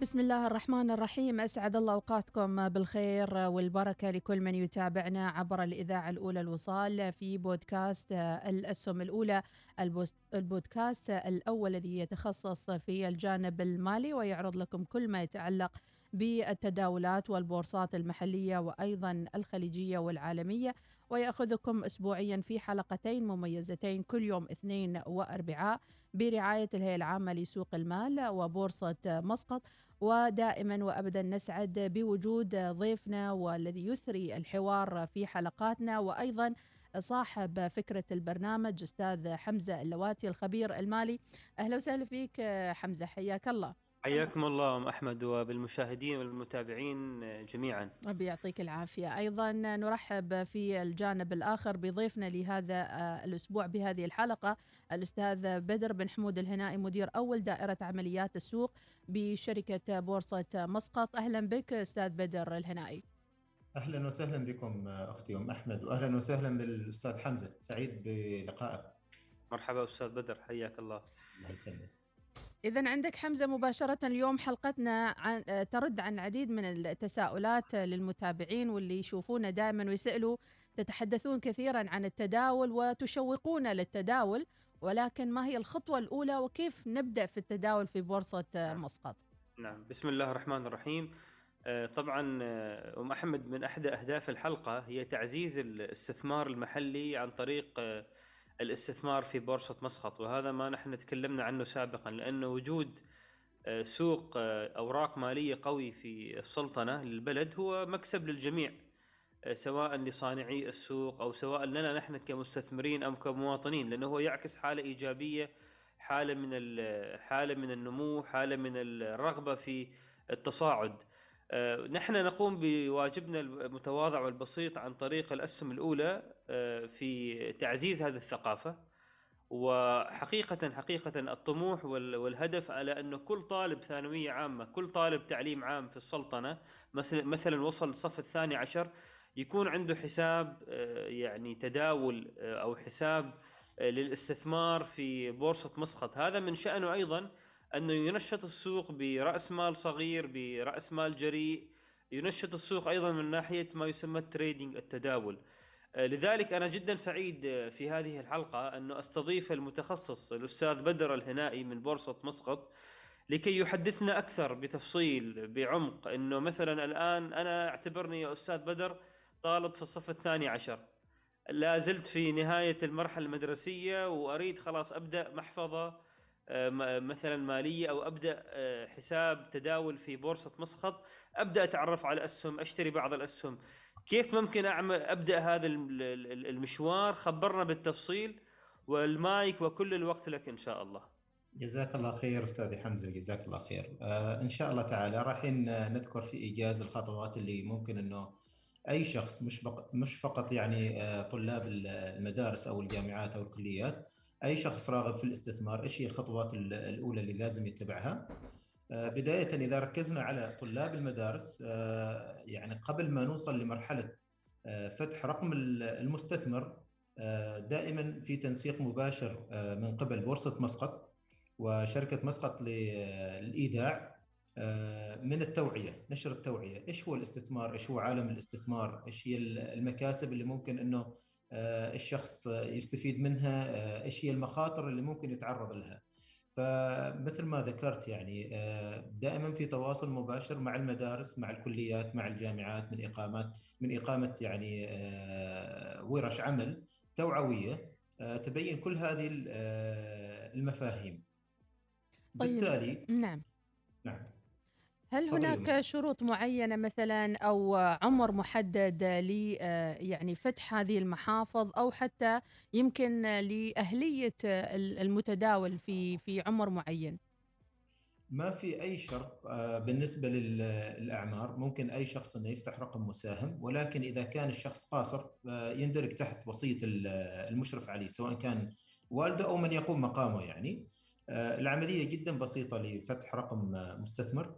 بسم الله الرحمن الرحيم. أسعد الله أوقاتكم بالخير والبركة لكل من يتابعنا عبر الإذاعة الأولى الوصال في بودكاست الأسهم الأولى البودكاست الأول الذي يتخصص في الجانب المالي ويعرض لكم كل ما يتعلق بالتداولات والبورصات المحلية وأيضا الخليجية والعالمية. ويأخذكم أسبوعيا في حلقتين مميزتين كل يوم اثنين وأربعاء برعاية الهيئة العامة لسوق المال وبورصة مسقط. ودائما وابدا نسعد بوجود ضيفنا والذي يثري الحوار في حلقاتنا وأيضا صاحب فكرة البرنامج أستاذ حمزة اللواتي الخبير المالي. أهلا وسهلا فيك حمزة حياك الله. حياكم الله أم أحمد وبالمشاهدين والمتابعين جميعا. ربي يعطيك العافية، أيضا نرحب في الجانب الآخر بضيفنا لهذا الأسبوع بهذه الحلقة الأستاذ بدر بن حمود الهنائي مدير أول دائرة عمليات السوق بشركة بورصة مسقط، أهلا بك أستاذ بدر الهنائي. أهلا وسهلا بكم أختي أم أحمد واهلا وسهلا بالأستاذ حمزة، سعيد بلقائك. مرحبا أستاذ بدر حياك الله. الله يسلمك. إذا عندك حمزة مباشرة اليوم حلقتنا عن ترد عن العديد من التساؤلات للمتابعين واللي يشوفونا دائما ويسألوا تتحدثون كثيرا عن التداول وتشوقون للتداول ولكن ما هي الخطوة الأولى وكيف نبدأ في التداول في بورصة مسقط؟ نعم. بسم الله الرحمن الرحيم. آه، طبعا آه، أم أحمد من احدى أهداف الحلقة هي تعزيز الاستثمار المحلي عن طريق آه، الاستثمار في بورصة مسقط. وهذا ما نحن تكلمنا عنه سابقا لأنه وجود سوق أوراق مالية قوي في السلطنة للبلد هو مكسب للجميع. سواء لصانعي السوق أو سواء لنا نحن كمستثمرين أو كمواطنين لأنه هو يعكس حالة إيجابية حالة من حالة من النمو حالة من الرغبة في التصاعد. آه، نحن نقوم بواجبنا المتواضع والبسيط عن طريق الأسهم الأولى آه، في تعزيز هذه الثقافة. وحقيقة حقيقة الطموح والهدف على أنه كل طالب ثانوية عامة كل طالب تعليم عام في السلطنة مثلا وصل الصف الثاني عشر يكون عنده حساب آه، يعني تداول أو حساب للاستثمار في بورصة مسقط هذا من شأنه أيضا أنه ينشط السوق برأس مال صغير برأس مال جريء. ينشط السوق أيضا من ناحية ما يسمى التريدينج التداول. آه، لذلك أنا جدا سعيد آه، في هذه الحلقة أنه أستضيف المتخصص الأستاذ بدر الهنائي من بورصة مسقط لكي يحدثنا أكثر بتفصيل بعمق. إنه مثلا الآن أنا أعتبرني يا أستاذ بدر طالب في الصف الثاني عشر. لا زلت في نهاية المرحلة المدرسية وأريد خلاص أبدأ محفظة آه، مثلا مالية أو أبدأ آه، حساب تداول في بورصة مسقط أبدأ أتعرف على الأسهم أشتري بعض الأسهم. كيف ممكن أعمل أبدأ هذا المشوار؟ خبرنا بالتفصيل والمايك وكل الوقت لك إن شاء الله. جزاك الله خير أستاذي حمزة جزاك الله خير. آه إن شاء الله تعالى راح نذكر في إيجاز الخطوات اللي ممكن إنه أي شخص مش مش فقط يعني آه طلاب المدارس أو الجامعات أو الكليات أي شخص راغب في الاستثمار إيش هي الخطوات الأولى اللي لازم يتبعها؟ آه، بداية إذا ركزنا على طلاب المدارس آه، يعني قبل ما نوصل لمرحلة فتح رقم المستثمر دائما في تنسيق مباشر من قبل بورصة مسقط وشركة مسقط للإيداع. من التوعية نشر التوعية. إيش هو الاستثمار؟ إيش هو عالم الاستثمار؟ إيش هي المكاسب اللي ممكن إنه آه، الشخص يستفيد منها؟ آه، إيش هي المخاطر اللي ممكن يتعرض لها؟ فمثل ما ذكرت يعني آه، دائما في تواصل مباشر مع المدارس مع الكليات مع الجامعات من إقامات من إقامة يعني آه، ورش عمل توعوية آه، تبين كل هذه المفاهيم. طيب بالتالي نعم. نعم. هل هناك شروط معينة مثلا أو عمر محدد ل يعني فتح هذه المحافظ أو حتى يمكن لأهلية المتداول في في عمر معين؟ ما في أي شرط بالنسبة للأعمار. ممكن أي شخص أنه يفتح رقم مساهم. ولكن إذا كان الشخص قاصر يندرج تحت وصية المشرف عليه سواء كان والده أو من يقوم مقامه يعني. آه، العملية جدا بسيطة لفتح رقم مستثمر.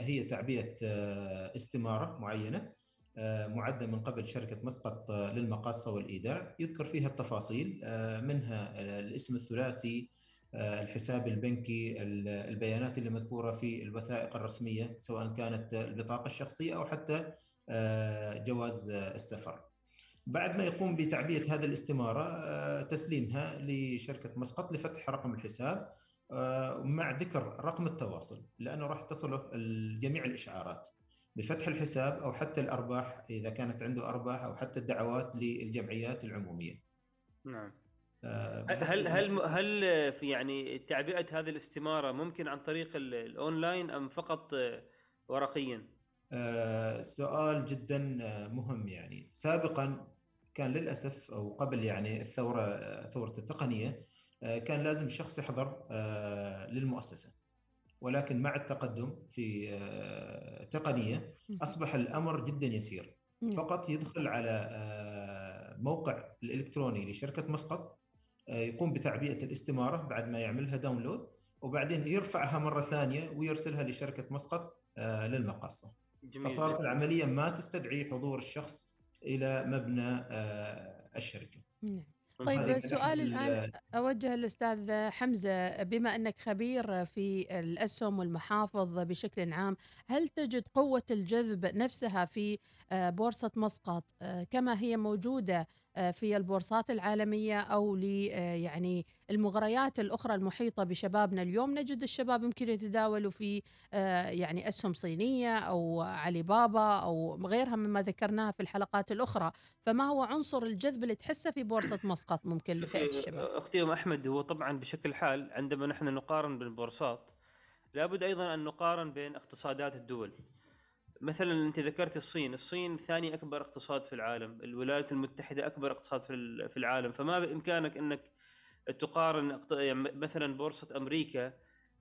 هي تعبئة آه، استمارة معينة آه، معدة من قبل شركة مسقط للمقاصة والإيداع. يذكر فيها التفاصيل منها الاسم الثلاثي الحساب البنكي البيانات اللي مذكورة في الوثائق الرسمية سواء كانت البطاقة الشخصية أو حتى جواز السفر. بعد ما يقوم بتعبئة هذه الاستمارة تسليمها لشركة مسقط لفتح رقم الحساب. آه، مع ذكر رقم التواصل لأنه راح تصله جميع الإشعارات بفتح الحساب أو حتى الأرباح إذا كانت عنده أرباح أو حتى الدعوات للجمعيات العمومية. نعم. آه، هل هل هل في يعني تعبئة هذه الاستمارة ممكن عن طريق الأونلاين أم فقط ورقيا؟ آه، سؤال جدا مهم يعني سابقا كان للأسف أو قبل يعني الثورة ثورة التقنية آه، كان لازم الشخص يحضر آه، للمؤسسة. ولكن مع التقدم في آه، تقنية أصبح الأمر جدا يسير. فقط يدخل على موقع الإلكتروني لشركة مسقط يقوم بتعبئة الاستمارة بعد ما يعملها داونلود وبعدين يرفعها مرة ثانية ويرسلها لشركة مسقط للمقاصة. جميل فصارت العملية ما تستدعي حضور الشخص إلى مبنى الشركة. نعم. طيب السؤال الآن أوجه الأستاذ حمزة بما أنك خبير في الأسهم والمحافظ بشكل عام هل تجد قوة الجذب نفسها في آه، بورصة مسقط؟ آه، كما هي موجودة في البورصات العالمية أو ل يعني المغريات الأخرى المحيطة بشبابنا اليوم. نجد الشباب يمكن يتداولوا في يعني أسهم صينية أو علي بابا أو غيرها مما ذكرناها في الحلقات الأخرى. فما هو عنصر الجذب اللي تحسه في بورصة مسقط ممكن لفئة الشباب؟ أختي أم أحمد هو طبعا بشكل حال عندما نحن نقارن بالبورصات لابد أيضا أن نقارن بين اقتصادات الدول. مثلا أنت ذكرت الصين، الصين ثاني أكبر اقتصاد في العالم، الولايات المتحدة أكبر اقتصاد في العالم، فما بإمكانك أنك تقارن يعني مثلا بورصة أمريكا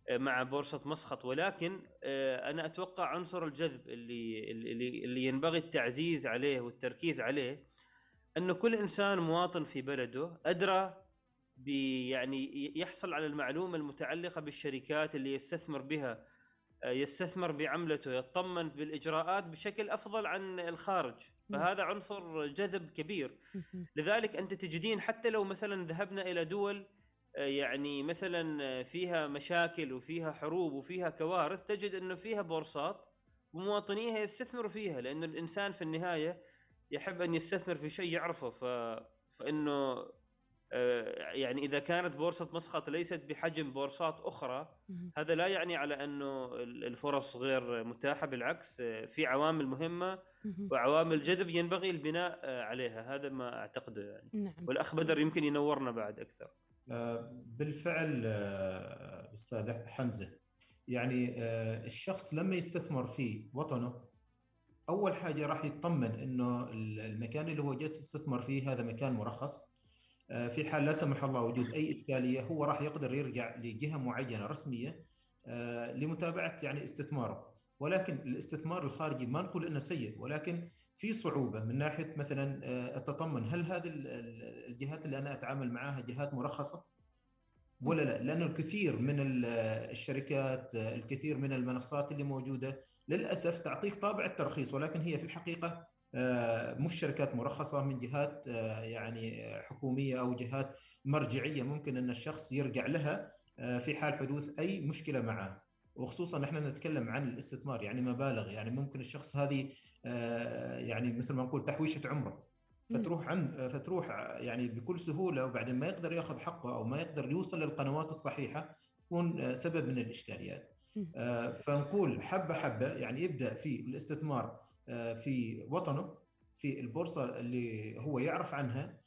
آه، مع بورصة مسقط. ولكن آه، أنا أتوقع عنصر الجذب اللي اللي اللي ينبغي التعزيز عليه والتركيز عليه أنه كل إنسان مواطن في بلده أدرى يعني يحصل على المعلومة المتعلقة بالشركات اللي يستثمر بها يستثمر بعملته يطمن بالإجراءات بشكل أفضل عن الخارج. فهذا عنصر جذب كبير. لذلك أنت تجدين حتى لو مثلا ذهبنا إلى دول آه، يعني مثلا آه، فيها مشاكل وفيها حروب وفيها كوارث تجد إنه فيها بورصات ومواطنيها يستثمروا فيها لأنه الإنسان في النهاية يحب أن يستثمر في شيء يعرفه ف... فإنه آه، يعني إذا كانت بورصة مسقط ليست بحجم بورصات أخرى هذا لا يعني على أنه الفرص غير متاحة بالعكس آه، في عوامل مهمة وعوامل جذب ينبغي البناء آه، عليها. هذا ما أعتقده يعني. نعم. والاخ بدر يمكن ينورنا بعد أكثر. بالفعل أستاذ حمزة يعني الشخص لما يستثمر في وطنه أول حاجة راح يطمن إنه المكان اللي هو جالس يستثمر فيه هذا مكان مرخص. آه، في حال لا سمح الله وجود أي إشكالية هو راح يقدر يرجع لجهة معينة رسمية آه، لمتابعة يعني استثماره. ولكن الاستثمار الخارجي ما نقول إنه سيء ولكن في صعوبة من ناحية مثلا آه، التطمن. هل هذه الجهات اللي أنا أتعامل معها جهات مرخصة؟ ولا لا؟ لأنه الكثير من الشركات الكثير من المنصات اللي موجودة للأسف تعطيك طابع الترخيص ولكن هي في الحقيقة آه، مش شركات مرخصة من جهات آه، يعني حكومية أو جهات مرجعية ممكن أن الشخص يرجع لها آه، في حال حدوث أي مشكلة معه. وخصوصا إحنا نتكلم عن الاستثمار يعني مبالغ يعني ممكن الشخص هذه يعني مثل ما نقول تحويشة عمرة. فتروح عن فتروح يعني بكل سهولة وبعدين ما يقدر يأخذ حقه أو ما يقدر يوصل للقنوات الصحيحة تكون سبب من الإشكاليات. فنقول حبة حبة يعني يبدا في الاستثمار في وطنه في البورصة اللي هو يعرف عنها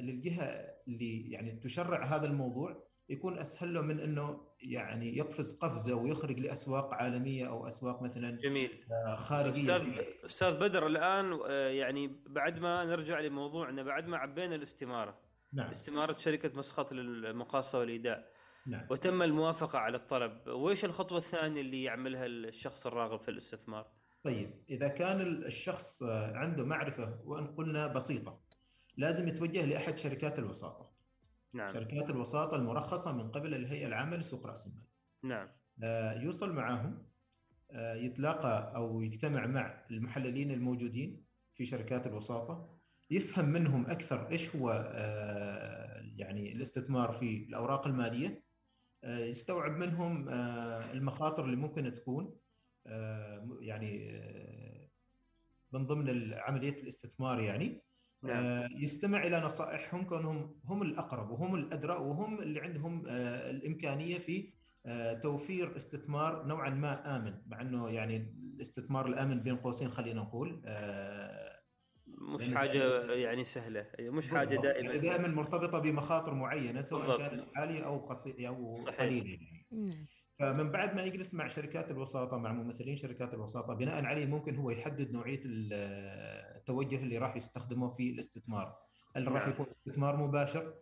للجهة اللي يعني تشرع هذا الموضوع يكون أسهل له من إنه يعني يقفز قفزة ويخرج لأسواق عالمية أو أسواق مثلا جميل. آه، خارجية. أستاذ أستاذ بدر الآن آه، يعني بعد ما نرجع لموضوعنا بعد ما عبينا الاستمارة. نعم. استمارة شركة مسخط للمقاصة والايداع نعم. وتم الموافقة على الطلب. وإيش الخطوة الثانية اللي يعملها الشخص الراغب في الاستثمار؟ طيب إذا كان الشخص عنده معرفة وإن قلنا بسيطة لازم يتوجه لأحد شركات الوساطة. نعم. شركات الوساطة المرخصة من قبل الهيئة العامة لسوق رأس المال. نعم. آه يوصل معاهم آه يتلاقى أو يجتمع مع المحللين الموجودين في شركات الوساطة يفهم منهم أكثر إيش هو آه يعني الاستثمار في الأوراق المالية آه يستوعب منهم آه المخاطر اللي ممكن تكون آه يعني آه من ضمن عملية الاستثمار يعني نعم. آه، يستمع إلى نصائحهم كونهم هم الأقرب وهم الادرى وهم اللي عندهم آه، الإمكانية في آه، توفير استثمار نوعا ما آمن مع إنه يعني الاستثمار الآمن بين قوسين خلينا نقول مش حاجة يعني سهلة مش حاجة دائما يعني دائما مرتبطة بمخاطر معينة سواء كانت عالية أو قصيره أو قليلة يعني. نعم. فمن بعد ما يجلس مع شركات الوساطة مع ممثلين شركات الوساطة بناء عليه ممكن هو يحدد نوعية التوجه اللي راح يستخدمه في الاستثمار. هل راح نعم. يكون استثمار مباشر؟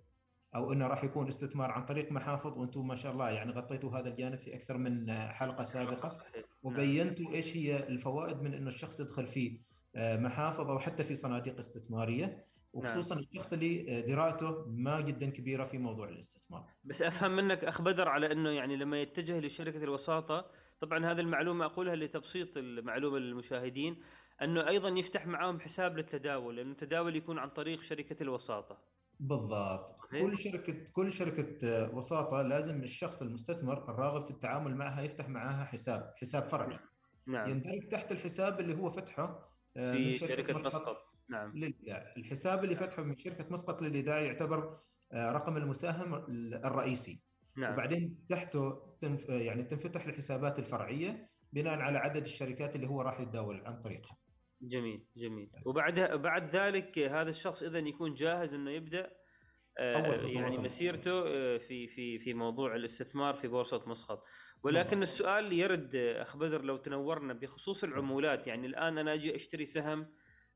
أو إنه راح يكون استثمار عن طريق محافظ؟ وأنتم ما شاء الله يعني غطيتوا هذا الجانب في أكثر من حلقة سابقة. نعم. وبينتوا إيش هي الفوائد من إنه الشخص يدخل في آه، محافظ أو حتى في صناديق استثمارية. وخصوصا نعم. الشخص اللي درايته ما جدا كبيرة في موضوع الاستثمار. بس أفهم منك أخ بدر على إنه يعني لما يتجه لشركة الوساطة طبعا هذه المعلومة أقولها لتبسيط المعلومة للمشاهدين أنه أيضا يفتح معاهم حساب للتداول لأنه التداول يكون عن طريق شركة الوساطة. بالضبط كل شركة كل شركة وساطة لازم الشخص المستثمر الراغب في التعامل معها يفتح معها حساب حساب فرعي. نعم. يندرج تحت الحساب اللي هو فتحه آه، في شركة مسقط. نعم. للايداع الحساب اللي فتحه من شركة مسقط للايداع يعتبر آه، رقم المساهم الرئيسي. نعم. وبعدين تحته تنف... آه، يعني تنفتح الحسابات الفرعية بناء على عدد الشركات اللي هو راح يتداول عن طريقها. جميل جميل. وبعد بعد ذلك هذا الشخص إذا يكون جاهز إنه يبدأ آه، يعني مسيرته في في في موضوع الاستثمار في بورصة مسقط. ولكن نعم. السؤال اللي يرد اخ بدر لو تنورنا بخصوص العمولات. يعني الآن أنا أجي أشتري سهم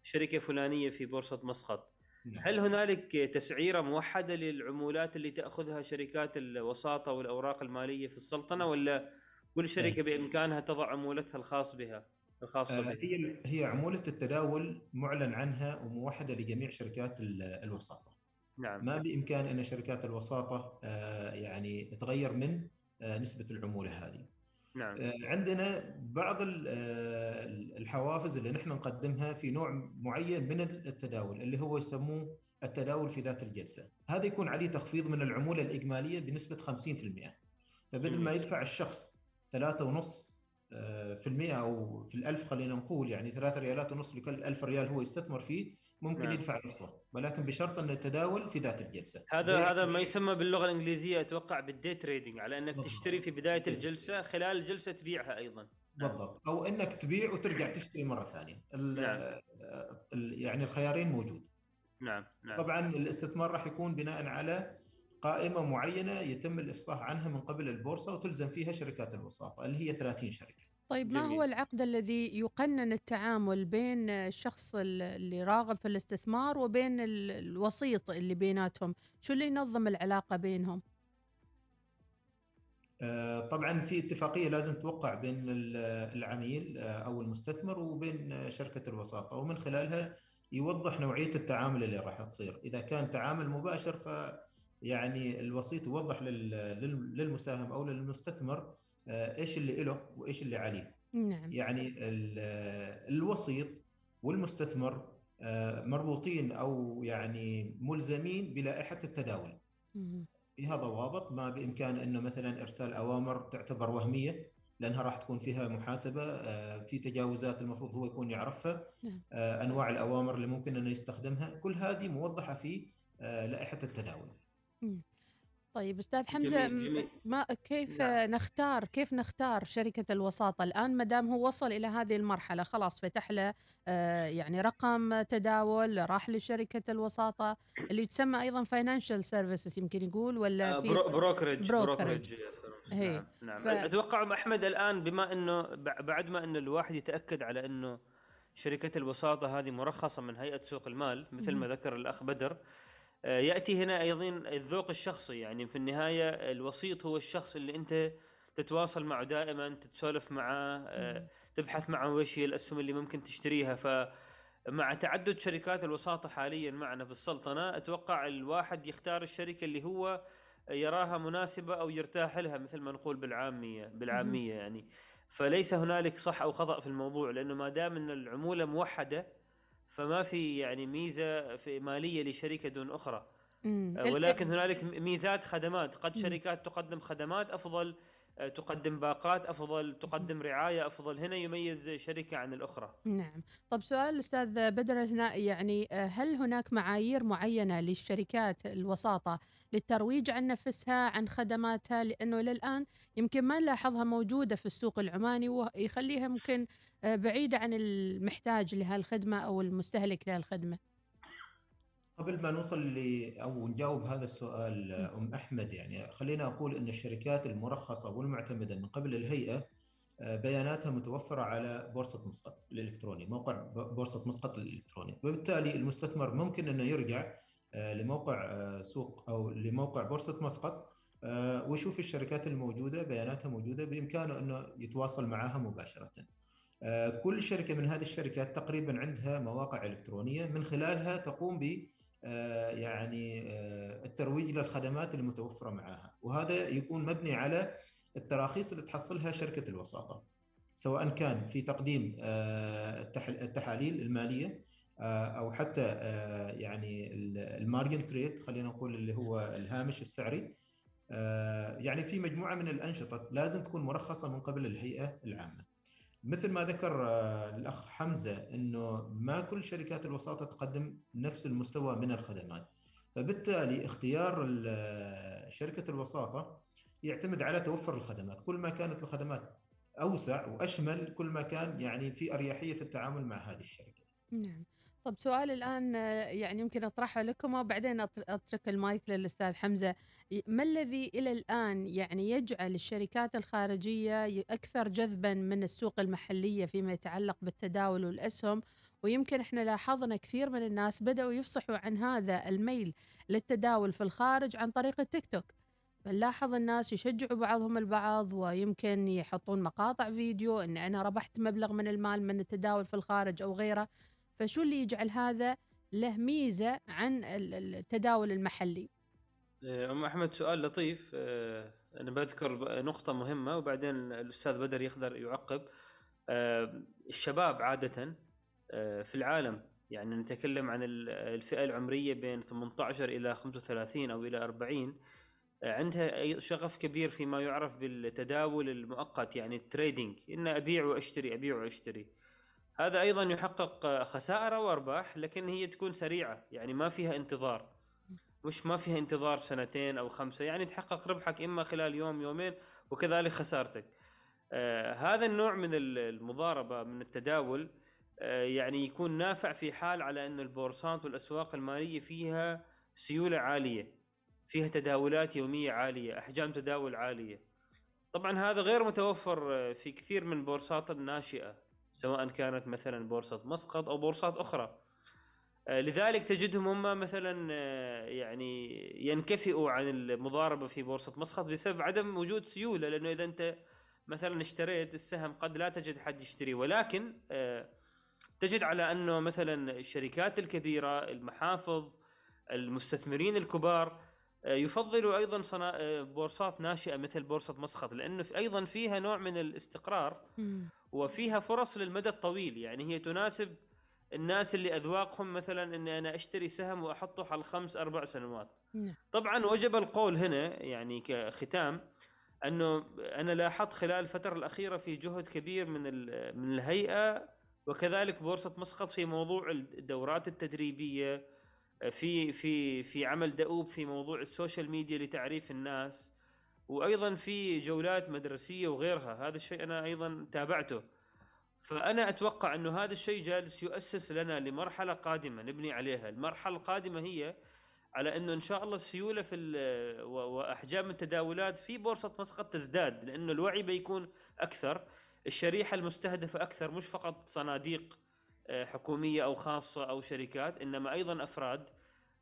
شركة فلانية في بورصة مسقط نعم. هل هنالك تسعيرة موحدة للعمولات اللي تأخذها شركات الوساطة والأوراق المالية في السلطنة ولا كل شركة إيه. بإمكانها تضع عمولتها الخاص بها الخاصة آه، بها؟ هي هي عمولة التداول معلن عنها وموحدة لجميع شركات الوساطة. نعم. ما بإمكان أن شركات الوساطة آه، يعني تغير من آه، نسبة العمولة هذه. نعم. آه، عندنا بعض آه، الحوافز اللي نحن نقدمها في نوع معين من التداول اللي هو يسموه التداول في ذات الجلسة، هذا يكون عليه تخفيض من العمولة الإجمالية بنسبة 50%. فبدل ما يدفع الشخص 3.5 آه، في المئة أو في الألف خلينا نقول يعني ثلاثة ريالات ونص لكل ألف ريال هو يستثمر فيه ممكن نعم. يدفع نصه ولكن بشرط أن التداول في ذات الجلسة هذا هذا ما يسمى باللغة الإنجليزية أتوقع بال day trading على أنك بالضبط. تشتري في بداية الجلسة خلال الجلسة تبيعها أيضا نعم. بالضبط أو أنك تبيع وترجع تشتري مرة ثانية نعم. يعني الخيارين موجود نعم. نعم طبعا الاستثمار راح يكون بناء على قائمة معينة يتم الإفصاح عنها من قبل البورصة وتلزم فيها شركات الوساطة اللي هي 30 شركة طيب ما هو العقد الذي يقنن التعامل بين الشخص اللي راغب في الاستثمار وبين الوسيط اللي بيناتهم؟ شو اللي ينظم العلاقة بينهم؟ آه، طبعا في اتفاقية لازم توقع بين العميل آه، أو المستثمر وبين شركة الوساطة ومن خلالها يوضح نوعية التعامل اللي راح تصير. إذا كان تعامل مباشر ف يعني الوسيط يوضح للمساهم أو للمستثمر إيش اللي له وإيش اللي عليه. نعم. يعني الوسيط والمستثمر آه، مربوطين أو يعني ملزمين بلائحة التداول. فيها ضوابط ما بإمكان إنه مثلا إرسال أوامر تعتبر وهمية لأنها راح تكون فيها محاسبة آه، في تجاوزات المفروض هو يكون يعرفها نعم. أنواع الأوامر اللي ممكن إنه يستخدمها. كل هذه موضحة في لائحة التداول. طيب أستاذ حمزة جميل جميل. ما كيف نعم. نختار كيف نختار شركة الوساطة الآن ما دام هو وصل إلى هذه المرحلة؟ خلاص فتح له آه، يعني رقم تداول راح لشركة الوساطة اللي تسمى أيضا financial services يمكن يقول ولا آه، في bro brokerage brokerage brokerage نعم نعم. ف أتوقع أحمد الآن بما إنه بع- بعد ما انه الواحد يتأكد على إنه شركة الوساطة هذه مرخصة من هيئة سوق المال مثل ما. ذكر الأخ بدر يأتي هنا أيضا الذوق الشخصي يعني في النهاية الوسيط هو الشخص اللي أنت تتواصل معه دائما تتسولف معه آه،. تبحث معه وش هي الأسهم اللي ممكن تشتريها فمع تعدد شركات الوساطة حاليا معنا في السلطنه أتوقع الواحد يختار الشركة اللي هو يراها مناسبة أو يرتاح لها مثل ما نقول بالعامية مهم. بالعاميه يعني فليس هنالك صح أو خطأ في الموضوع لأنه ما دام أن العمولة موحدة فما في يعني ميزة في مالية لشركة دون أخرى. آه، ولكن هنالك ميزات خدمات. قد. شركات تقدم خدمات أفضل آه، تقدم باقات أفضل تقدم رعاية أفضل. هنا يميز شركة عن الأخرى. نعم. طب سؤال أستاذ بدر هنا يعني آه، هل هناك معايير معينة للشركات الوساطة للترويج عن نفسها عن خدماتها؟ لأنه إلى الآن يمكن ما نلاحظها موجودة في السوق العماني ويخليها ممكن آه، بعيده عن المحتاج لهالخدمة أو المستهلك لهالخدمة. قبل ما نوصل ل أو نجاوب هذا السؤال أم أحمد يعني خلينا أقول إن الشركات المرخصة والمعتمدة من قبل الهيئة آه، بياناتها متوفرة على بورصة مسقط الإلكتروني موقع بورصة مسقط الإلكتروني. وبالتالي المستثمر ممكن إنه يرجع آه، لموقع آه، سوق أو لموقع بورصة مسقط آه، ويشوف الشركات الموجودة بياناتها موجودة بإمكانه إنه يتواصل معها مباشرة. آه، كل شركة من هذه الشركات تقريبا عندها مواقع إلكترونية. من خلالها تقوم ب آه، يعني آه، الترويج للخدمات المتوفرة معها. وهذا يكون مبني على التراخيص اللي تحصلها شركة الوساطة سواء كان في تقديم آه، التح- التحاليل المالية آه، أو حتى آه، يعني المارجن تريد خلينا نقول اللي هو الهامش السعري. آه، يعني في مجموعة من الأنشطة لازم تكون مرخصة من قبل الهيئة العامة. مثل ما ذكر آه، الأخ حمزة أنه ما كل شركات الوساطة تقدم نفس المستوى من الخدمات. فبالتالي اختيار آه، شركة الوساطة يعتمد على توفر الخدمات. كل ما كانت الخدمات أوسع وأشمل كل ما كان يعني في أريحية في التعامل مع هذه الشركة. نعم. طب سؤال الآن يعني يمكن أطرحه لكم وبعدين أتر- أترك المايك للأستاذ حمزة. ما الذي إلى الآن يعني يجعل الشركات الخارجية أكثر جذبا من السوق المحلية فيما يتعلق بالتداول والأسهم؟ ويمكن إحنا لاحظنا كثير من الناس بدأوا يفصحوا عن هذا الميل للتداول في الخارج عن طريق التيك توك. فنلاحظ الناس يشجعوا بعضهم البعض ويمكن يحطون مقاطع فيديو إن أنا ربحت مبلغ من المال من التداول في الخارج أو غيره. فشو اللي يجعل هذا له ميزة عن ال- ال- التداول المحلي؟ آه، أم أحمد سؤال لطيف. آه، أنا بذكر نقطة مهمة وبعدين الأستاذ بدر يقدر يعقب. آه، الشباب عادة آه، في العالم يعني نتكلم عن ال- الفئة العمرية بين 18 إلى 35 أو إلى 40 آه، عندها شغف كبير فيما يعرف بالتداول المؤقت يعني التريدينج. إن أبيع وأشتري أبيع وأشتري. هذا أيضا يحقق خسائر وأرباح لكن هي تكون سريعة يعني ما فيها انتظار. مش ما فيها انتظار سنتين أو خمسة يعني تحقق ربحك إما خلال يوم يومين وكذلك خسارتك. آه هذا النوع من ال- المضاربة من التداول آه يعني يكون نافع في حال على ان البورصات والأسواق المالية فيها سيولة عالية فيها تداولات يومية عالية أحجام تداول عالية. طبعا هذا غير متوفر آه، في كثير من بورصات الناشئة. سواء كانت مثلا بورصة مسقط أو بورصات أخرى. آه، لذلك تجدهم هم مثلا آه، يعني ينكفئوا عن المضاربة في بورصة مسقط بسبب عدم وجود سيولة لأنه إذا أنت مثلا اشتريت السهم قد لا تجد حد يشتري. ولكن آه، تجد على أنه مثلا الشركات الكبيرة المحافظ المستثمرين الكبار يفضلوا أيضا صنا... بورصات ناشئة مثل بورصة مسقط لأنه أيضا فيها نوع من الاستقرار. وفيها فرص للمدى الطويل. يعني هي تناسب الناس اللي أذواقهم مثلا إني أنا أشتري سهم وأحطه على خمس أربع سنوات. نعم. طبعا وجب القول هنا يعني كختام أنه أنا لاحظت خلال الفترة الأخيرة في جهد كبير من من الهيئة وكذلك بورصة مسقط في موضوع الدورات التدريبية في في في عمل دؤوب في موضوع ال social media لتعريف الناس. وأيضا في جولات مدرسية وغيرها هذا الشيء أنا أيضا تابعته. فأنا أتوقع أنه هذا الشيء جالس يؤسس لنا لمرحلة قادمة نبني عليها. المرحلة القادمة هي على أنه إن شاء الله السيولة في وأحجام التداولات في بورصة مسقط تزداد لأنه الوعي بيكون أكثر الشريحة المستهدفة أكثر مش فقط صناديق آه، حكومية أو خاصة أو شركات إنما أيضا أفراد.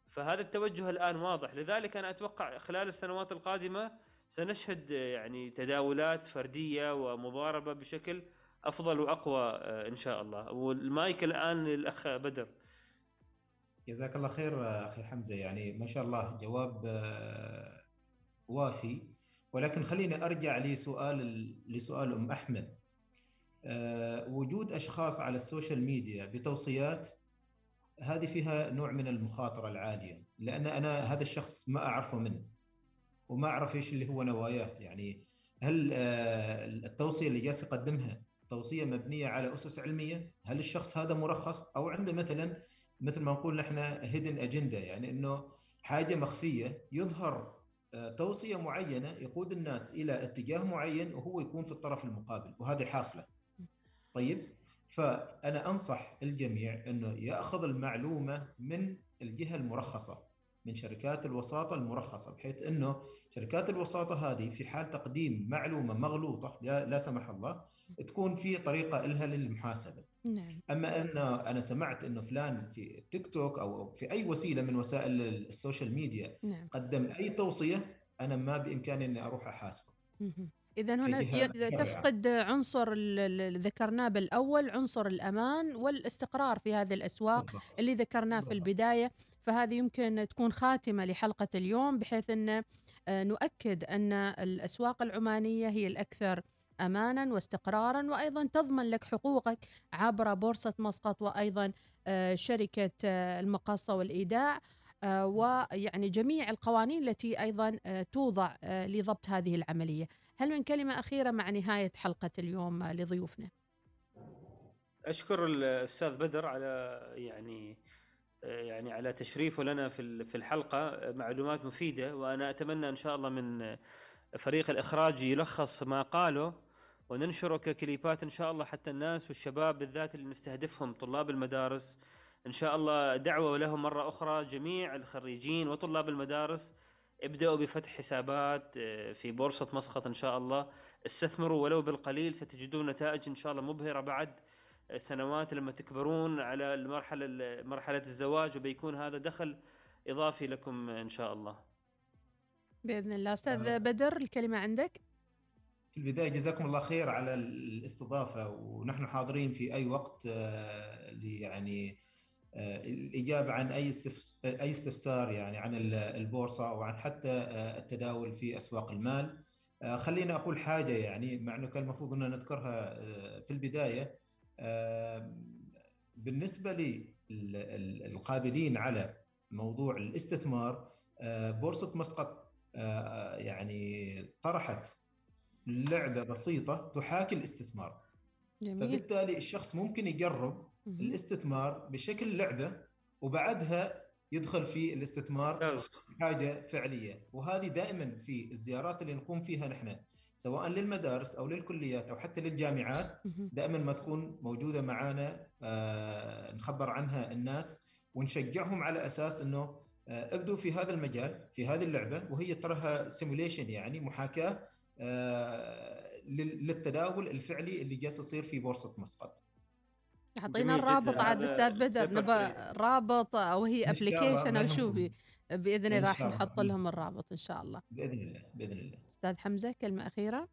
فهذا التوجه الآن واضح. لذلك أنا أتوقع خلال السنوات القادمة سنشهد آه، يعني تداولات فردية ومضاربة بشكل أفضل وأقوى آه، إن شاء الله. والمايك الآن للأخ بدر. جزاك الله خير أخي حمزة. يعني ما شاء الله جواب وافي. ولكن خليني أرجع لسؤال لسؤال أم أحمد. آه، وجود أشخاص على ال social media بتوصيات هذه فيها نوع من المخاطرة العالية لأن أنا هذا الشخص ما أعرفه منه. وما أعرف إيش اللي هو نواياه. يعني هل آه، التوصية اللي جالس يقدمها توصية مبنية على أسس علمية؟ هل الشخص هذا مرخص؟ أو عنده مثلا مثل ما نقول نحن hidden agenda يعني إنه حاجة مخفية يظهر آه، توصية معينة يقود الناس إلى اتجاه معين وهو يكون في الطرف المقابل وهذه حاصلة. طيب فأنا أنصح الجميع إنه يأخذ المعلومة من الجهة المرخصة. من شركات الوساطة المرخصة بحيث إنه شركات الوساطة هذه في حال تقديم معلومة مغلوطة لا, لا سمح الله تكون في طريقة لها للمحاسبة. نعم. أما إنه أنا سمعت إنه فلان في تيك توك أو في أي وسيلة من وسائل ال social media نعم. قدم أي توصية أنا ما بإمكاني إني أروح أحاسبه. إذا هنا تفقد عنصر اللي ذكرناه بالأول عنصر الأمان والاستقرار في هذه الأسواق اللي ذكرناه في البداية. فهذه يمكن تكون خاتمة لحلقة اليوم بحيث أن آه، نؤكد أن الأسواق العمانية هي الأكثر امانا واستقرارا وأيضا تضمن لك حقوقك عبر بورصة مسقط وأيضا آه، شركة آه، المقاصة والإيداع. ويعني جميع القوانين التي أيضا توضع لضبط هذه العملية. هل من كلمة أخيرة مع نهاية حلقة اليوم لضيوفنا؟ أشكر الأستاذ بدر على يعني يعني على تشريفه لنا في في الحلقة. معلومات مفيدة وأنا أتمنى إن شاء الله من فريق الإخراج يلخص ما قاله وننشره ككليبات إن شاء الله حتى الناس والشباب بالذات اللي نستهدفهم طلاب المدارس. إن شاء الله دعوة لهم مرة أخرى جميع الخريجين وطلاب المدارس ابدأوا بفتح حسابات آه، في بورصة مسقط إن شاء الله. استثمروا ولو بالقليل ستجدون نتائج إن شاء الله مبهرة بعد آه، سنوات لما تكبرون على المرحلة مرحلة الزواج وبيكون هذا دخل إضافي لكم إن شاء الله. بإذن الله. أستاذ آه. بدر الكلمة عندك؟ في البداية جزاكم الله خير على الاستضافة ونحن حاضرين في أي وقت يعني الإجابة عن أي أي استفسار يعني عن البورصة أو عن حتى آه، التداول في أسواق المال آه، خلينا أقول حاجة يعني مع إنه كان المفروض ان نذكرها آه، في البداية بالنسبة للقابلين على موضوع الاستثمار بورصة مسقط يعني طرحت لعبة بسيطة تحاكي الاستثمار جميل. فبالتالي الشخص ممكن يجرب الاستثمار بشكل لعبة وبعدها يدخل في الاستثمار حاجة فعلية. وهذه دائما في الزيارات اللي نقوم فيها نحن سواء للمدارس أو للكليات أو حتى للجامعات دائما ما تكون موجودة معنا آه نخبر عنها الناس ونشجعهم على أساس إنه آه ابدوا في هذا المجال في هذه اللعبة وهي تراها سيموليشن يعني محاكاة آه للتداول الفعلي اللي جالس يصير في بورصة مسقط. اعطينا الرابط عاد أستاذ بدر نبى رابط أو هي ابلكيشن أو شو بإذن الله راح نحط لهم الرابط إن شاء الله. بإذن الله بإذن الله. أستاذ حمزة كلمة أخيرة؟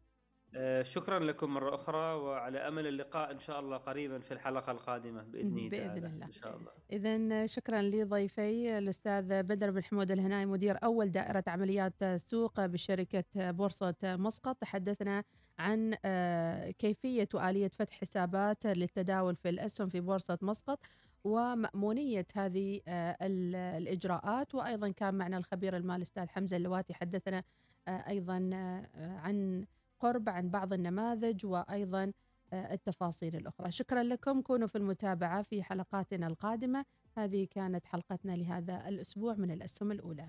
آه، شكرا لكم مرة أخرى وعلى أمل اللقاء إن شاء الله قريبا في الحلقة القادمة بإذن, بإذن الله. إن شاء الله. إذا شكرا لضيفي الأستاذ بدر بن حمود الهناي مدير أول دائرة عمليات سوق بشركة بورصة مسقط. تحدثنا عن آه، كيفية وآلية فتح حسابات للتداول في الأسهم في بورصة مسقط ومأمونية هذه آه، الإجراءات. وأيضا كان معنا الخبير المالي الأستاذ حمزة اللواتي حدثنا أيضا عن قرب عن بعض النماذج وأيضا آه، التفاصيل الأخرى. شكرا لكم. كونوا في المتابعة في حلقاتنا القادمة. هذه كانت حلقتنا لهذا الأسبوع من الأسهم الأولى.